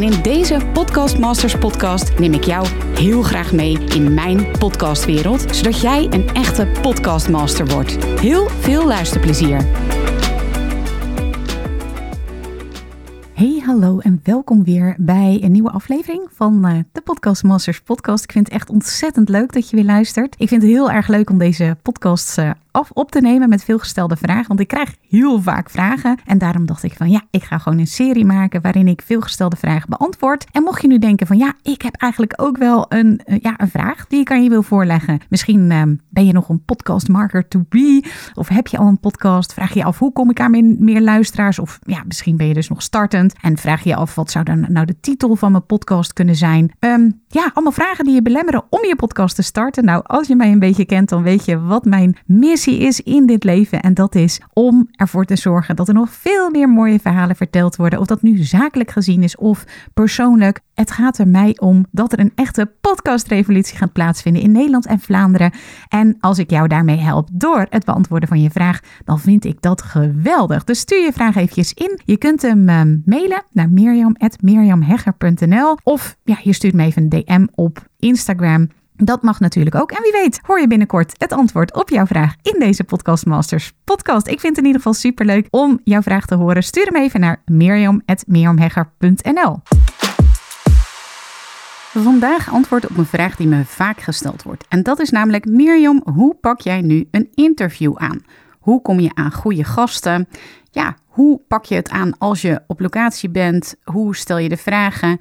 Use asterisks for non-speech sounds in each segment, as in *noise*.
En in deze Podcast Masters podcast neem ik jou heel graag mee in mijn podcastwereld, zodat jij een echte podcastmaster wordt. Heel veel luisterplezier. Hey, hallo en welkom weer bij een nieuwe aflevering van uh, de Podcast Masters podcast. Ik vind het echt ontzettend leuk dat je weer luistert. Ik vind het heel erg leuk om deze podcasts uh, af op te nemen met veelgestelde vragen. Want ik krijg heel vaak vragen. En daarom dacht ik van ja, ik ga gewoon een serie maken waarin ik veelgestelde vragen beantwoord. En mocht je nu denken van ja, ik heb eigenlijk ook wel een, uh, ja, een vraag die ik aan je wil voorleggen. Misschien uh, ben je nog een podcast marker to be. Of heb je al een podcast? Vraag je af hoe kom ik aan meer, meer luisteraars? Of ja, misschien ben je dus nog startend. En vraag je af wat zou dan nou de titel van mijn podcast kunnen zijn? Um, ja, allemaal vragen die je belemmeren om je podcast te starten. Nou, als je mij een beetje kent, dan weet je wat mijn is in dit leven. En dat is om ervoor te zorgen dat er nog veel meer mooie verhalen verteld worden. Of dat nu zakelijk gezien is of persoonlijk. Het gaat er mij om dat er een echte podcastrevolutie gaat plaatsvinden in Nederland en Vlaanderen. En als ik jou daarmee help door het beantwoorden van je vraag, dan vind ik dat geweldig. Dus stuur je vraag eventjes in. Je kunt hem uh, mailen naar mirjam.mirjamhegger.nl of ja, je stuurt me even een DM op Instagram. Dat mag natuurlijk ook. En wie weet hoor je binnenkort het antwoord op jouw vraag in deze Podcast Masters podcast. Ik vind het in ieder geval superleuk om jouw vraag te horen. Stuur hem even naar mirjam.mirjamhegger.nl Vandaag antwoord op een vraag die me vaak gesteld wordt. En dat is namelijk, Mirjam, hoe pak jij nu een interview aan? Hoe kom je aan goede gasten? Ja, hoe pak je het aan als je op locatie bent? Hoe stel je de vragen?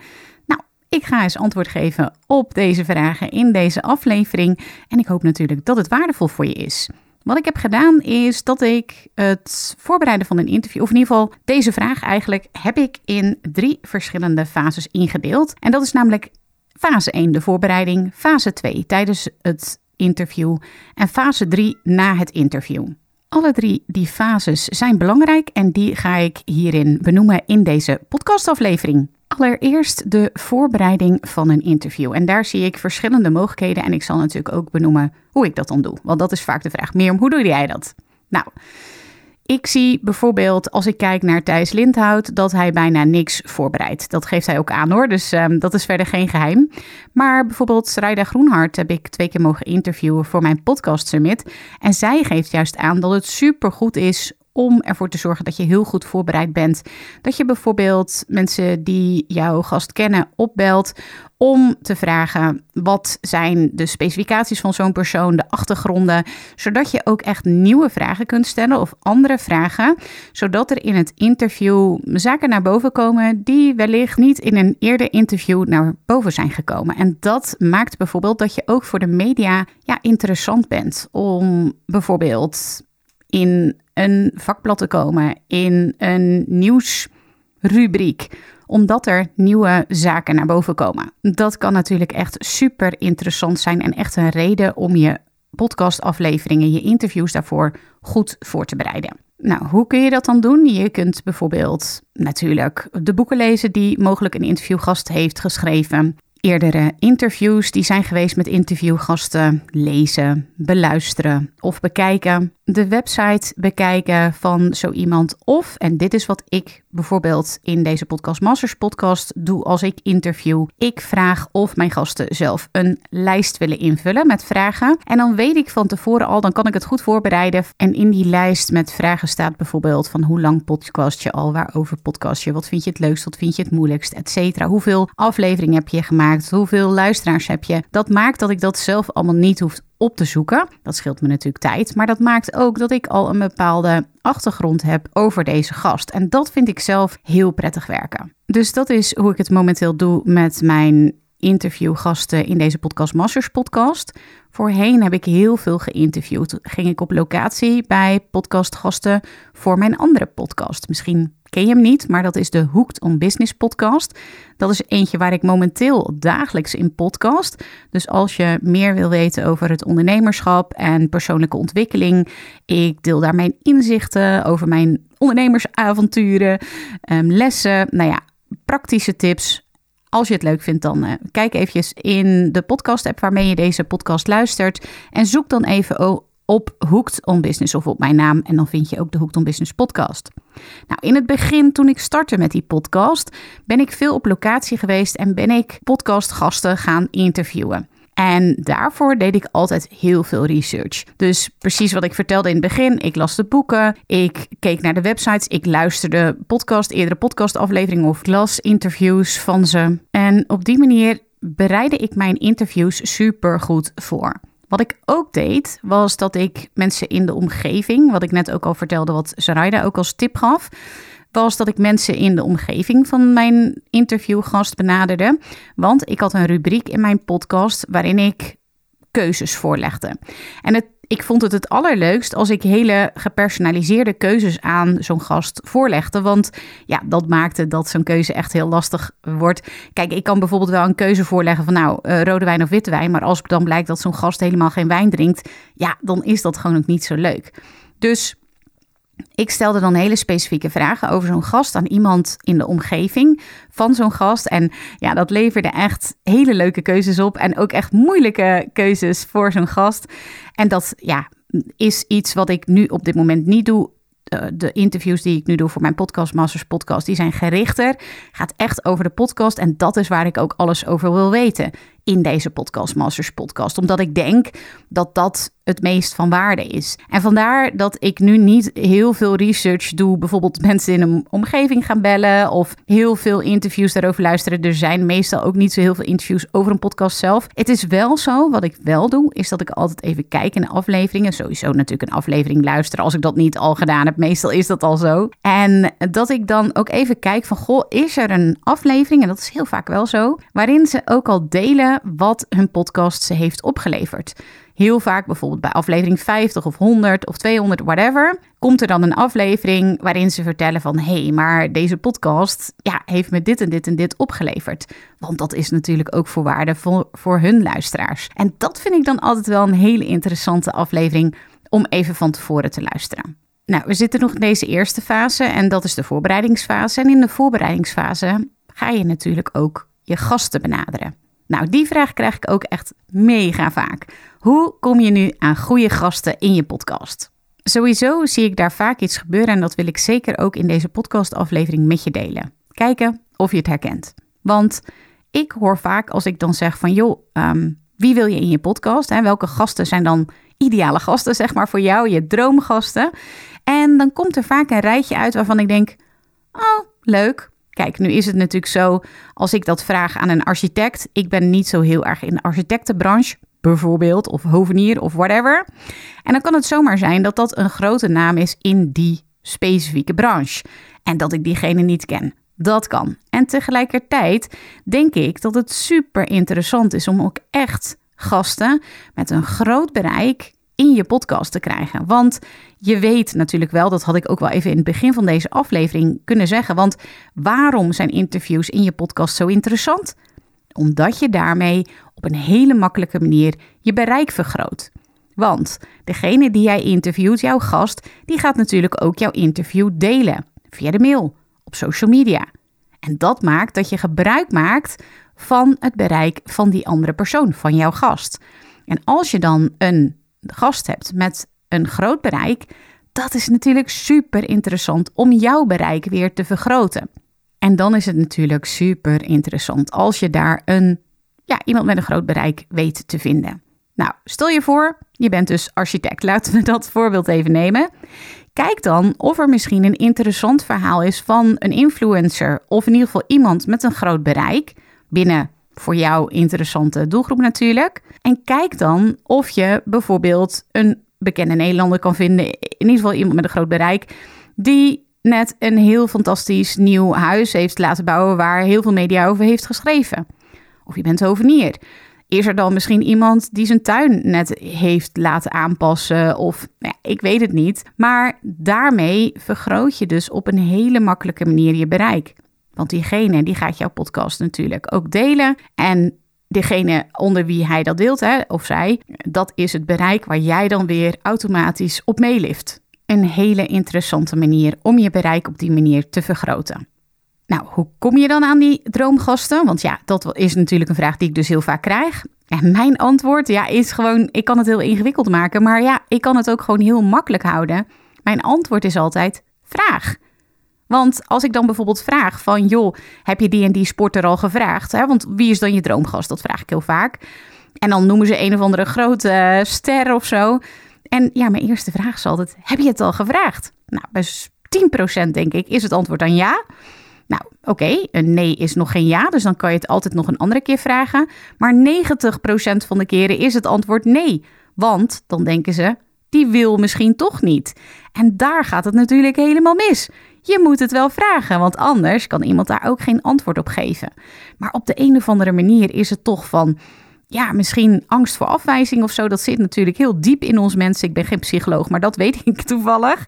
Ik ga eens antwoord geven op deze vragen in deze aflevering. En ik hoop natuurlijk dat het waardevol voor je is. Wat ik heb gedaan is dat ik het voorbereiden van een interview, of in ieder geval deze vraag eigenlijk, heb ik in drie verschillende fases ingedeeld. En dat is namelijk fase 1, de voorbereiding, fase 2 tijdens het interview en fase 3 na het interview. Alle drie die fases zijn belangrijk en die ga ik hierin benoemen in deze podcastaflevering. Allereerst de voorbereiding van een interview. En daar zie ik verschillende mogelijkheden en ik zal natuurlijk ook benoemen hoe ik dat dan doe. Want dat is vaak de vraag. Meer hoe doe jij dat? Nou, ik zie bijvoorbeeld als ik kijk naar Thijs Lindhout dat hij bijna niks voorbereidt. Dat geeft hij ook aan hoor, dus um, dat is verder geen geheim. Maar bijvoorbeeld Sraida Groenhart heb ik twee keer mogen interviewen voor mijn podcast summit. En zij geeft juist aan dat het supergoed is om ervoor te zorgen dat je heel goed voorbereid bent. Dat je bijvoorbeeld mensen die jouw gast kennen opbelt om te vragen wat zijn de specificaties van zo'n persoon, de achtergronden, zodat je ook echt nieuwe vragen kunt stellen of andere vragen, zodat er in het interview zaken naar boven komen die wellicht niet in een eerder interview naar boven zijn gekomen. En dat maakt bijvoorbeeld dat je ook voor de media ja, interessant bent om bijvoorbeeld in een vakblad te komen, in een nieuwsrubriek omdat er nieuwe zaken naar boven komen. Dat kan natuurlijk echt super interessant zijn en echt een reden om je podcastafleveringen, je interviews daarvoor goed voor te bereiden. Nou, hoe kun je dat dan doen? Je kunt bijvoorbeeld natuurlijk de boeken lezen die mogelijk een interviewgast heeft geschreven eerdere interviews die zijn geweest met interviewgasten lezen, beluisteren of bekijken. De website bekijken van zo iemand. Of, en dit is wat ik bijvoorbeeld in deze Podcast Masters podcast doe als ik interview. Ik vraag of mijn gasten zelf een lijst willen invullen met vragen. En dan weet ik van tevoren al, dan kan ik het goed voorbereiden. En in die lijst met vragen staat bijvoorbeeld van hoe lang podcast je al, waarover podcast je, wat vind je het leukst, wat vind je het moeilijkst, et cetera. Hoeveel afleveringen heb je gemaakt, hoeveel luisteraars heb je. Dat maakt dat ik dat zelf allemaal niet hoef op te zoeken. Dat scheelt me natuurlijk tijd, maar dat maakt ook dat ik al een bepaalde achtergrond heb over deze gast. En dat vind ik zelf heel prettig werken. Dus dat is hoe ik het momenteel doe met mijn interviewgasten in deze Podcast Masters podcast. Voorheen heb ik heel veel geïnterviewd. Ging ik op locatie bij podcastgasten voor mijn andere podcast. Misschien ken je hem niet, maar dat is de Hooked on Business podcast. Dat is eentje waar ik momenteel dagelijks in podcast. Dus als je meer wil weten over het ondernemerschap en persoonlijke ontwikkeling, ik deel daar mijn inzichten over mijn ondernemersavonturen, ehm, lessen, nou ja, praktische tips. Als je het leuk vindt, dan uh, kijk eventjes in de podcast-app waarmee je deze podcast luistert. En zoek dan even op Hooked on Business of op mijn naam. En dan vind je ook de Hooked on Business podcast. Nou, in het begin, toen ik startte met die podcast, ben ik veel op locatie geweest en ben ik podcastgasten gaan interviewen. En daarvoor deed ik altijd heel veel research. Dus precies wat ik vertelde in het begin. Ik las de boeken, ik keek naar de websites, ik luisterde podcast, eerdere podcastafleveringen of las interviews van ze. En op die manier bereidde ik mijn interviews super goed voor. Wat ik ook deed, was dat ik mensen in de omgeving, wat ik net ook al vertelde, wat Zaraida ook als tip gaf, was dat ik mensen in de omgeving van mijn interviewgast benaderde. Want ik had een rubriek in mijn podcast waarin ik keuzes voorlegde. En het ik vond het het allerleukst als ik hele gepersonaliseerde keuzes aan zo'n gast voorlegde. Want ja, dat maakte dat zo'n keuze echt heel lastig wordt. Kijk, ik kan bijvoorbeeld wel een keuze voorleggen van nou, uh, rode wijn of witte wijn. Maar als dan blijkt dat zo'n gast helemaal geen wijn drinkt, ja, dan is dat gewoon ook niet zo leuk. Dus ik stelde dan hele specifieke vragen over zo'n gast aan iemand in de omgeving van zo'n gast. En ja, dat leverde echt hele leuke keuzes op en ook echt moeilijke keuzes voor zo'n gast. En dat ja, is iets wat ik nu op dit moment niet doe. De interviews die ik nu doe voor mijn podcast, Masters Podcast, die zijn gerichter. Gaat echt over de podcast. En dat is waar ik ook alles over wil weten in deze podcast, Masters Podcast. Omdat ik denk dat dat het meest van waarde is. En vandaar dat ik nu niet heel veel research doe. Bijvoorbeeld mensen in een omgeving gaan bellen of heel veel interviews daarover luisteren. Er zijn meestal ook niet zo heel veel interviews over een podcast zelf. Het is wel zo, wat ik wel doe, is dat ik altijd even kijk in afleveringen. Sowieso natuurlijk een aflevering luisteren als ik dat niet al gedaan heb. Meestal is dat al zo. En dat ik dan ook even kijk van, goh, is er een aflevering, en dat is heel vaak wel zo, waarin ze ook al delen wat hun podcast ze heeft opgeleverd. Heel vaak, bijvoorbeeld bij aflevering 50 of 100 of 200, whatever, komt er dan een aflevering waarin ze vertellen van hé, hey, maar deze podcast ja, heeft me dit en dit en dit opgeleverd. Want dat is natuurlijk ook voor waarde voor, voor hun luisteraars. En dat vind ik dan altijd wel een hele interessante aflevering om even van tevoren te luisteren. Nou, we zitten nog in deze eerste fase en dat is de voorbereidingsfase. En in de voorbereidingsfase ga je natuurlijk ook je gasten benaderen. Nou, die vraag krijg ik ook echt mega vaak. Hoe kom je nu aan goede gasten in je podcast? Sowieso zie ik daar vaak iets gebeuren en dat wil ik zeker ook in deze podcastaflevering met je delen. Kijken of je het herkent. Want ik hoor vaak als ik dan zeg van joh, um, wie wil je in je podcast? Hè? Welke gasten zijn dan ideale gasten, zeg maar, voor jou, je droomgasten? En dan komt er vaak een rijtje uit waarvan ik denk, oh, leuk, Kijk, nu is het natuurlijk zo, als ik dat vraag aan een architect, ik ben niet zo heel erg in de architectenbranche, bijvoorbeeld, of hovenier of whatever. En dan kan het zomaar zijn dat dat een grote naam is in die specifieke branche en dat ik diegene niet ken. Dat kan. En tegelijkertijd denk ik dat het super interessant is om ook echt gasten met een groot bereik in je podcast te krijgen. Want je weet natuurlijk wel, dat had ik ook wel even in het begin van deze aflevering kunnen zeggen. Want waarom zijn interviews in je podcast zo interessant? Omdat je daarmee op een hele makkelijke manier je bereik vergroot. Want degene die jij interviewt, jouw gast, die gaat natuurlijk ook jouw interview delen via de mail, op social media. En dat maakt dat je gebruik maakt van het bereik van die andere persoon, van jouw gast. En als je dan een gast hebt met een groot bereik, dat is natuurlijk super interessant om jouw bereik weer te vergroten. En dan is het natuurlijk super interessant als je daar een, ja, iemand met een groot bereik weet te vinden. Nou, stel je voor, je bent dus architect. Laten we dat voorbeeld even nemen. Kijk dan of er misschien een interessant verhaal is van een influencer of in ieder geval iemand met een groot bereik binnen voor jou interessante doelgroep natuurlijk. En kijk dan of je bijvoorbeeld een bekende Nederlander kan vinden, in ieder geval iemand met een groot bereik, die net een heel fantastisch nieuw huis heeft laten bouwen waar heel veel media over heeft geschreven. of je bent hovenier. Is er dan misschien iemand die zijn tuin net heeft laten aanpassen? Of nou ja, ik weet het niet. Maar daarmee vergroot je dus op een hele makkelijke manier je bereik. Want diegene die gaat jouw podcast natuurlijk ook delen. En degene onder wie hij dat deelt, hè, of zij, dat is het bereik waar jij dan weer automatisch op meelift. Een hele interessante manier om je bereik op die manier te vergroten. Nou, hoe kom je dan aan die droomgasten? Want ja, dat is natuurlijk een vraag die ik dus heel vaak krijg. En mijn antwoord ja, is gewoon, ik kan het heel ingewikkeld maken, maar ja, ik kan het ook gewoon heel makkelijk houden. Mijn antwoord is altijd vraag. Want als ik dan bijvoorbeeld vraag van, joh, heb je die en die sporter al gevraagd? Hè? Want wie is dan je droomgast? Dat vraag ik heel vaak. En dan noemen ze een of andere grote uh, ster of zo. En ja, mijn eerste vraag is altijd, heb je het al gevraagd? Nou, bij 10% denk ik is het antwoord dan ja. Nou, oké, een nee is nog geen ja, dus dan kan je het altijd nog een andere keer vragen. Maar 90% van de keren is het antwoord nee. Want dan denken ze, die wil misschien toch niet. En daar gaat het natuurlijk helemaal mis. Je moet het wel vragen, want anders kan iemand daar ook geen antwoord op geven. Maar op de een of andere manier is het toch van, ja, misschien angst voor afwijzing of zo. Dat zit natuurlijk heel diep in ons mensen. Ik ben geen psycholoog, maar dat *laughs* weet ik toevallig.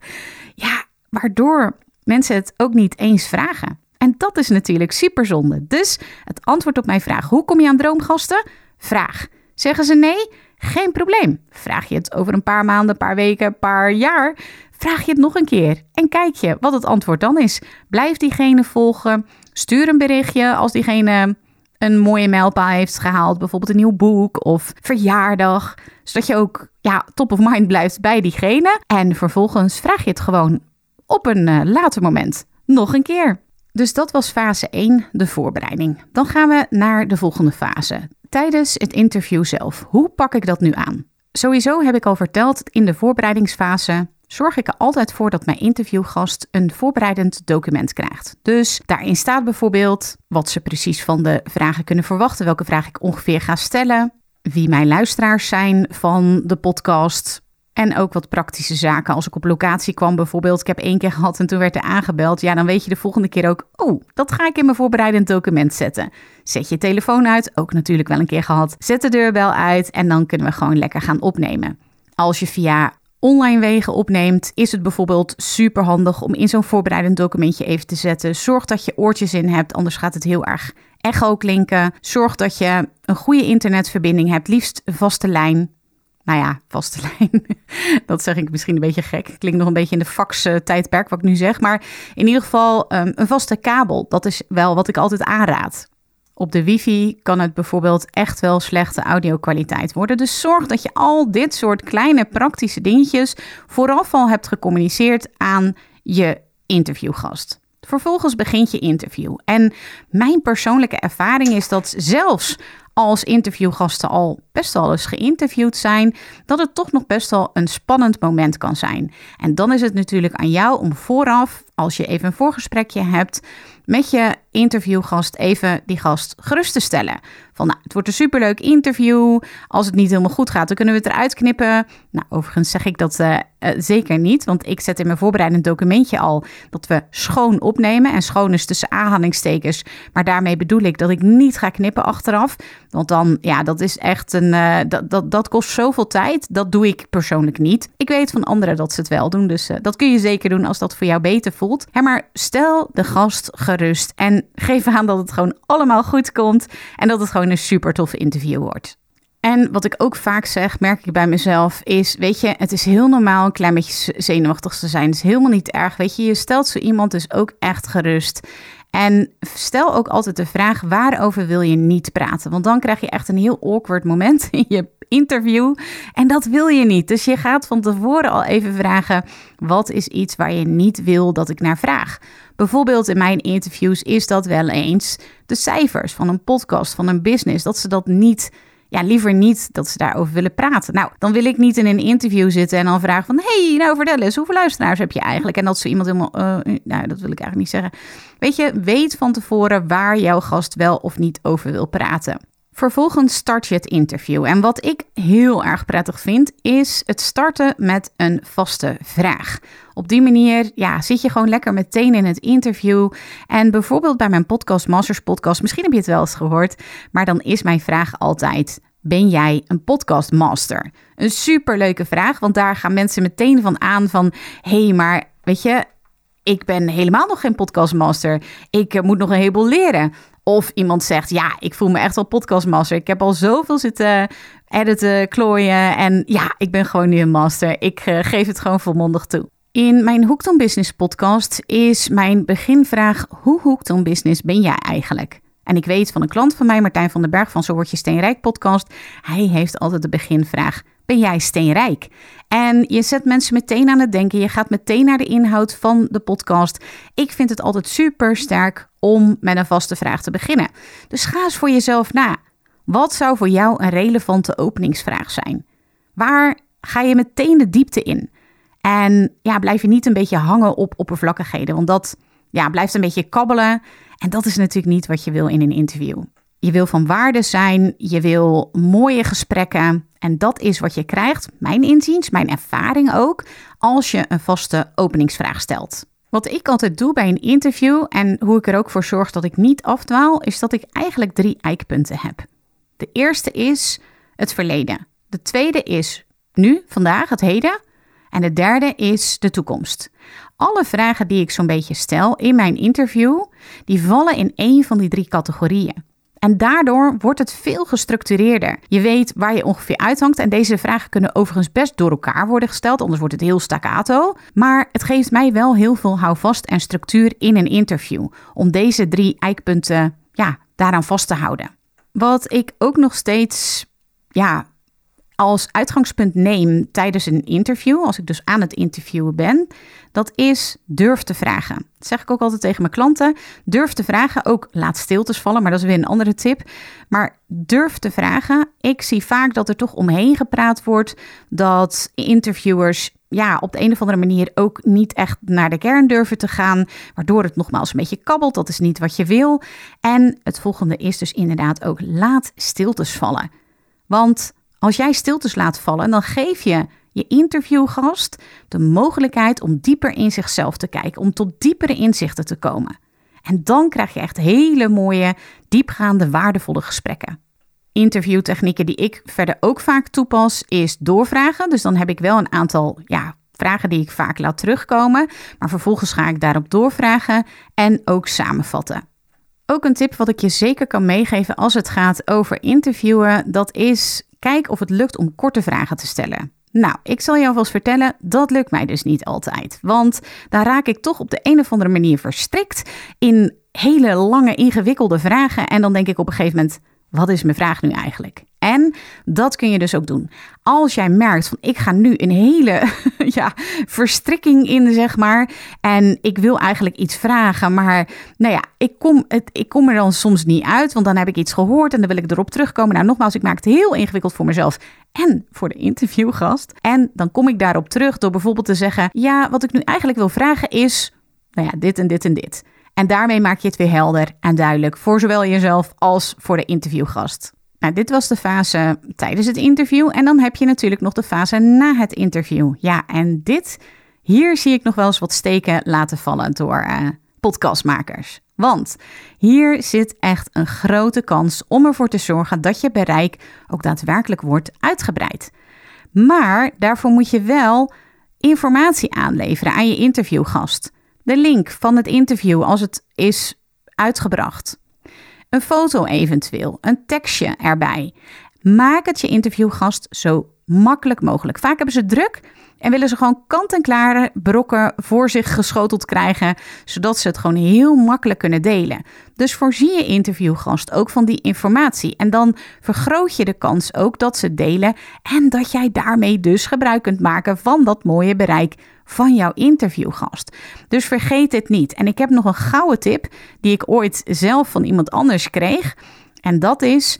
Ja, waardoor mensen het ook niet eens vragen. En dat is natuurlijk super zonde. Dus het antwoord op mijn vraag: hoe kom je aan droomgasten? Vraag. Zeggen ze nee? Geen probleem. Vraag je het over een paar maanden, een paar weken, een paar jaar? Vraag je het nog een keer en kijk je wat het antwoord dan is. Blijf diegene volgen. Stuur een berichtje als diegene een mooie mijlpaal heeft gehaald. Bijvoorbeeld een nieuw boek of verjaardag. Zodat je ook ja, top of mind blijft bij diegene. En vervolgens vraag je het gewoon op een uh, later moment nog een keer. Dus dat was fase 1, de voorbereiding. Dan gaan we naar de volgende fase. Tijdens het interview zelf, hoe pak ik dat nu aan? Sowieso heb ik al verteld, in de voorbereidingsfase zorg ik er altijd voor dat mijn interviewgast een voorbereidend document krijgt. Dus daarin staat bijvoorbeeld wat ze precies van de vragen kunnen verwachten, welke vraag ik ongeveer ga stellen, wie mijn luisteraars zijn van de podcast, en ook wat praktische zaken. Als ik op locatie kwam bijvoorbeeld. Ik heb één keer gehad en toen werd er aangebeld. Ja, dan weet je de volgende keer ook. Oh, dat ga ik in mijn voorbereidend document zetten. Zet je telefoon uit. Ook natuurlijk wel een keer gehad. Zet de deurbel uit. En dan kunnen we gewoon lekker gaan opnemen. Als je via online wegen opneemt, is het bijvoorbeeld super handig om in zo'n voorbereidend documentje even te zetten. Zorg dat je oortjes in hebt, anders gaat het heel erg echo klinken. Zorg dat je een goede internetverbinding hebt, liefst een vaste lijn nou ja, vaste *laughs* lijn. dat zeg ik misschien een beetje gek. Klinkt nog een beetje in de fax-tijdperk wat ik nu zeg. Maar in ieder geval um, een vaste kabel. Dat is wel wat ik altijd aanraad. Op de wifi kan het bijvoorbeeld echt wel slechte audio-kwaliteit worden. Dus zorg dat je al dit soort kleine praktische dingetjes vooraf al hebt gecommuniceerd aan je interviewgast. Vervolgens begint je interview. En mijn persoonlijke ervaring is dat zelfs als interviewgasten al best wel eens geïnterviewd zijn, dat het toch nog best wel een spannend moment kan zijn. En dan is het natuurlijk aan jou om vooraf, als je even een voorgesprekje hebt, met je interviewgast even die gast gerust te stellen. Nou, het wordt een superleuk interview. Als het niet helemaal goed gaat, dan kunnen we het eruit knippen. Nou, overigens zeg ik dat uh, zeker niet, want ik zet in mijn voorbereidend documentje al dat we schoon opnemen. En schoon is tussen aanhalingstekens, maar daarmee bedoel ik dat ik niet ga knippen achteraf. Want dan, ja, dat is echt een, uh, dat, dat, dat kost zoveel tijd. Dat doe ik persoonlijk niet. Ik weet van anderen dat ze het wel doen, dus dat kun je zeker doen als dat voor jou beter voelt. Maar stel de gast gerust en geef aan dat het gewoon allemaal goed komt en dat het gewoon een super toffe interview wordt. En wat ik ook vaak zeg, merk ik bij mezelf, is: Weet je, het is heel normaal een klein beetje zenuwachtig te zijn. Het is helemaal niet erg. Weet je, je stelt zo iemand dus ook echt gerust. En stel ook altijd de vraag: waarover wil je niet praten? Want dan krijg je echt een heel awkward moment in je interview. En dat wil je niet. Dus je gaat van tevoren al even vragen: wat is iets waar je niet wil dat ik naar vraag? Bijvoorbeeld in mijn interviews is dat wel eens de cijfers van een podcast, van een business, dat ze dat niet ja, liever niet dat ze daarover willen praten. Nou, dan wil ik niet in een interview zitten en dan vragen van... hey, nou vertel eens, hoeveel luisteraars heb je eigenlijk? En dat zo iemand helemaal... Uh, nou, dat wil ik eigenlijk niet zeggen. Weet je, weet van tevoren waar jouw gast wel of niet over wil praten. Vervolgens start je het interview. En wat ik heel erg prettig vind, is het starten met een vaste vraag. Op die manier ja, zit je gewoon lekker meteen in het interview. En bijvoorbeeld bij mijn podcast, Masters Podcast, misschien heb je het wel eens gehoord, maar dan is mijn vraag altijd: Ben jij een podcastmaster? Een superleuke vraag, want daar gaan mensen meteen van aan van: hé, hey, maar weet je, ik ben helemaal nog geen podcastmaster. Ik eh, moet nog een heleboel leren. Of iemand zegt, ja, ik voel me echt wel podcastmaster. Ik heb al zoveel zitten editen, klooien. En ja, ik ben gewoon nu een master. Ik uh, geef het gewoon volmondig toe. In mijn Hooked Business podcast is mijn beginvraag: hoe hooked business ben jij eigenlijk? En ik weet van een klant van mij, Martijn van den Berg van Zo Word Je Steenrijk podcast, hij heeft altijd de beginvraag: ben jij steenrijk? En je zet mensen meteen aan het denken. Je gaat meteen naar de inhoud van de podcast. Ik vind het altijd super sterk om met een vaste vraag te beginnen. Dus ga eens voor jezelf na. Wat zou voor jou een relevante openingsvraag zijn? Waar ga je meteen de diepte in? En ja, blijf je niet een beetje hangen op oppervlakkigheden, want dat ja, blijft een beetje kabbelen. En dat is natuurlijk niet wat je wil in een interview. Je wil van waarde zijn, je wil mooie gesprekken. En dat is wat je krijgt, mijn inziens, mijn ervaring ook, als je een vaste openingsvraag stelt. Wat ik altijd doe bij een interview en hoe ik er ook voor zorg dat ik niet afdwaal, is dat ik eigenlijk drie eikpunten heb. De eerste is het verleden. De tweede is nu, vandaag, het heden. En de derde is de toekomst. Alle vragen die ik zo'n beetje stel in mijn interview, die vallen in één van die drie categorieën. En daardoor wordt het veel gestructureerder. Je weet waar je ongeveer uithangt. En deze vragen kunnen overigens best door elkaar worden gesteld, anders wordt het heel staccato. Maar het geeft mij wel heel veel houvast en structuur in een interview. Om deze drie eikpunten ja, daaraan vast te houden. Wat ik ook nog steeds ja, als uitgangspunt neem tijdens een interview, als ik dus aan het interviewen ben, dat is durf te vragen. Dat zeg ik ook altijd tegen mijn klanten. Durf te vragen, ook laat stiltes vallen, maar dat is weer een andere tip. Maar durf te vragen. Ik zie vaak dat er toch omheen gepraat wordt, dat interviewers ja, op de een of andere manier ook niet echt naar de kern durven te gaan, waardoor het nogmaals een beetje kabbelt. Dat is niet wat je wil. En het volgende is dus inderdaad ook laat stiltes vallen. Want als jij stiltes laat vallen, dan geef je je interviewgast de mogelijkheid om dieper in zichzelf te kijken, om tot diepere inzichten te komen. En dan krijg je echt hele mooie, diepgaande, waardevolle gesprekken. Interviewtechnieken die ik verder ook vaak toepas, is doorvragen. Dus dan heb ik wel een aantal ja, vragen die ik vaak laat terugkomen, maar vervolgens ga ik daarop doorvragen en ook samenvatten. Ook een tip wat ik je zeker kan meegeven als het gaat over interviewen, dat is Kijk of het lukt om korte vragen te stellen. Nou, ik zal je alvast vertellen, dat lukt mij dus niet altijd. Want daar raak ik toch op de een of andere manier verstrikt in hele lange, ingewikkelde vragen. En dan denk ik op een gegeven moment: wat is mijn vraag nu eigenlijk? En dat kun je dus ook doen. Als jij merkt van ik ga nu een hele *laughs* ja, verstrikking in, zeg maar. En ik wil eigenlijk iets vragen, maar nou ja, ik kom, het, ik kom er dan soms niet uit. Want dan heb ik iets gehoord en dan wil ik erop terugkomen. Nou, nogmaals, ik maak het heel ingewikkeld voor mezelf en voor de interviewgast. En dan kom ik daarop terug door bijvoorbeeld te zeggen: Ja, wat ik nu eigenlijk wil vragen is, nou ja, dit en dit en dit. En daarmee maak je het weer helder en duidelijk voor zowel jezelf als voor de interviewgast. Nou, dit was de fase tijdens het interview. En dan heb je natuurlijk nog de fase na het interview. Ja, en dit, hier zie ik nog wel eens wat steken laten vallen door uh, podcastmakers. Want hier zit echt een grote kans om ervoor te zorgen dat je bereik ook daadwerkelijk wordt uitgebreid. Maar daarvoor moet je wel informatie aanleveren aan je interviewgast. De link van het interview als het is uitgebracht. Een foto eventueel, een tekstje erbij. Maak het je interviewgast zo makkelijk mogelijk. Vaak hebben ze druk en willen ze gewoon kant-en-klare brokken voor zich geschoteld krijgen, zodat ze het gewoon heel makkelijk kunnen delen. Dus voorzie je interviewgast ook van die informatie. En dan vergroot je de kans ook dat ze delen en dat jij daarmee dus gebruik kunt maken van dat mooie bereik van jouw interviewgast. Dus vergeet het niet. En ik heb nog een gouden tip die ik ooit zelf van iemand anders kreeg. En dat is: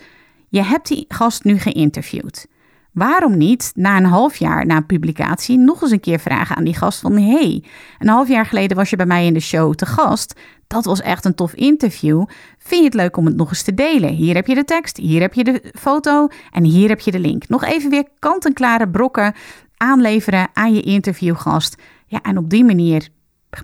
je hebt die gast nu geïnterviewd. Waarom niet na een half jaar na publicatie nog eens een keer vragen aan die gast van hey, een half jaar geleden was je bij mij in de show te gast. Dat was echt een tof interview. Vind je het leuk om het nog eens te delen? Hier heb je de tekst, hier heb je de foto en hier heb je de link. Nog even weer kant-en-klare brokken aanleveren aan je interviewgast. Ja, en op die manier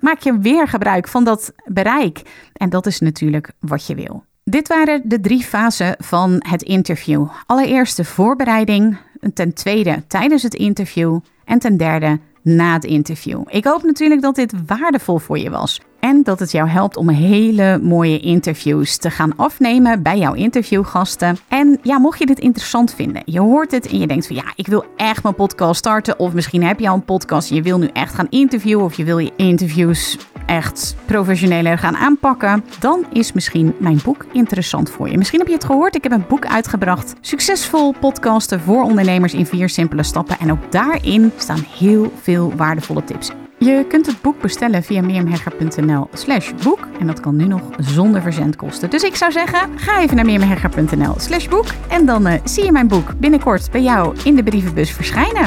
maak je weer gebruik van dat bereik. En dat is natuurlijk wat je wil. Dit waren de drie fasen van het interview. Allereerst de voorbereiding, ten tweede tijdens het interview en ten derde na het interview. Ik hoop natuurlijk dat dit waardevol voor je was. En dat het jou helpt om hele mooie interviews te gaan afnemen bij jouw interviewgasten. En ja, mocht je dit interessant vinden, je hoort het en je denkt van ja, ik wil echt mijn podcast starten. Of misschien heb je al een podcast en je wil nu echt gaan interviewen. Of je wil je interviews echt professioneler gaan aanpakken, dan is misschien mijn boek interessant voor je. Misschien heb je het gehoord, ik heb een boek uitgebracht. Succesvol podcasten voor ondernemers in vier simpele stappen. En ook daarin staan heel veel waardevolle tips. Je kunt het boek bestellen via mirjamhegger.nl slash boek. En dat kan nu nog zonder verzendkosten. Dus ik zou zeggen, ga even naar mirjamhegger.nl slash boek. En dan uh, zie je mijn boek binnenkort bij jou in de brievenbus verschijnen.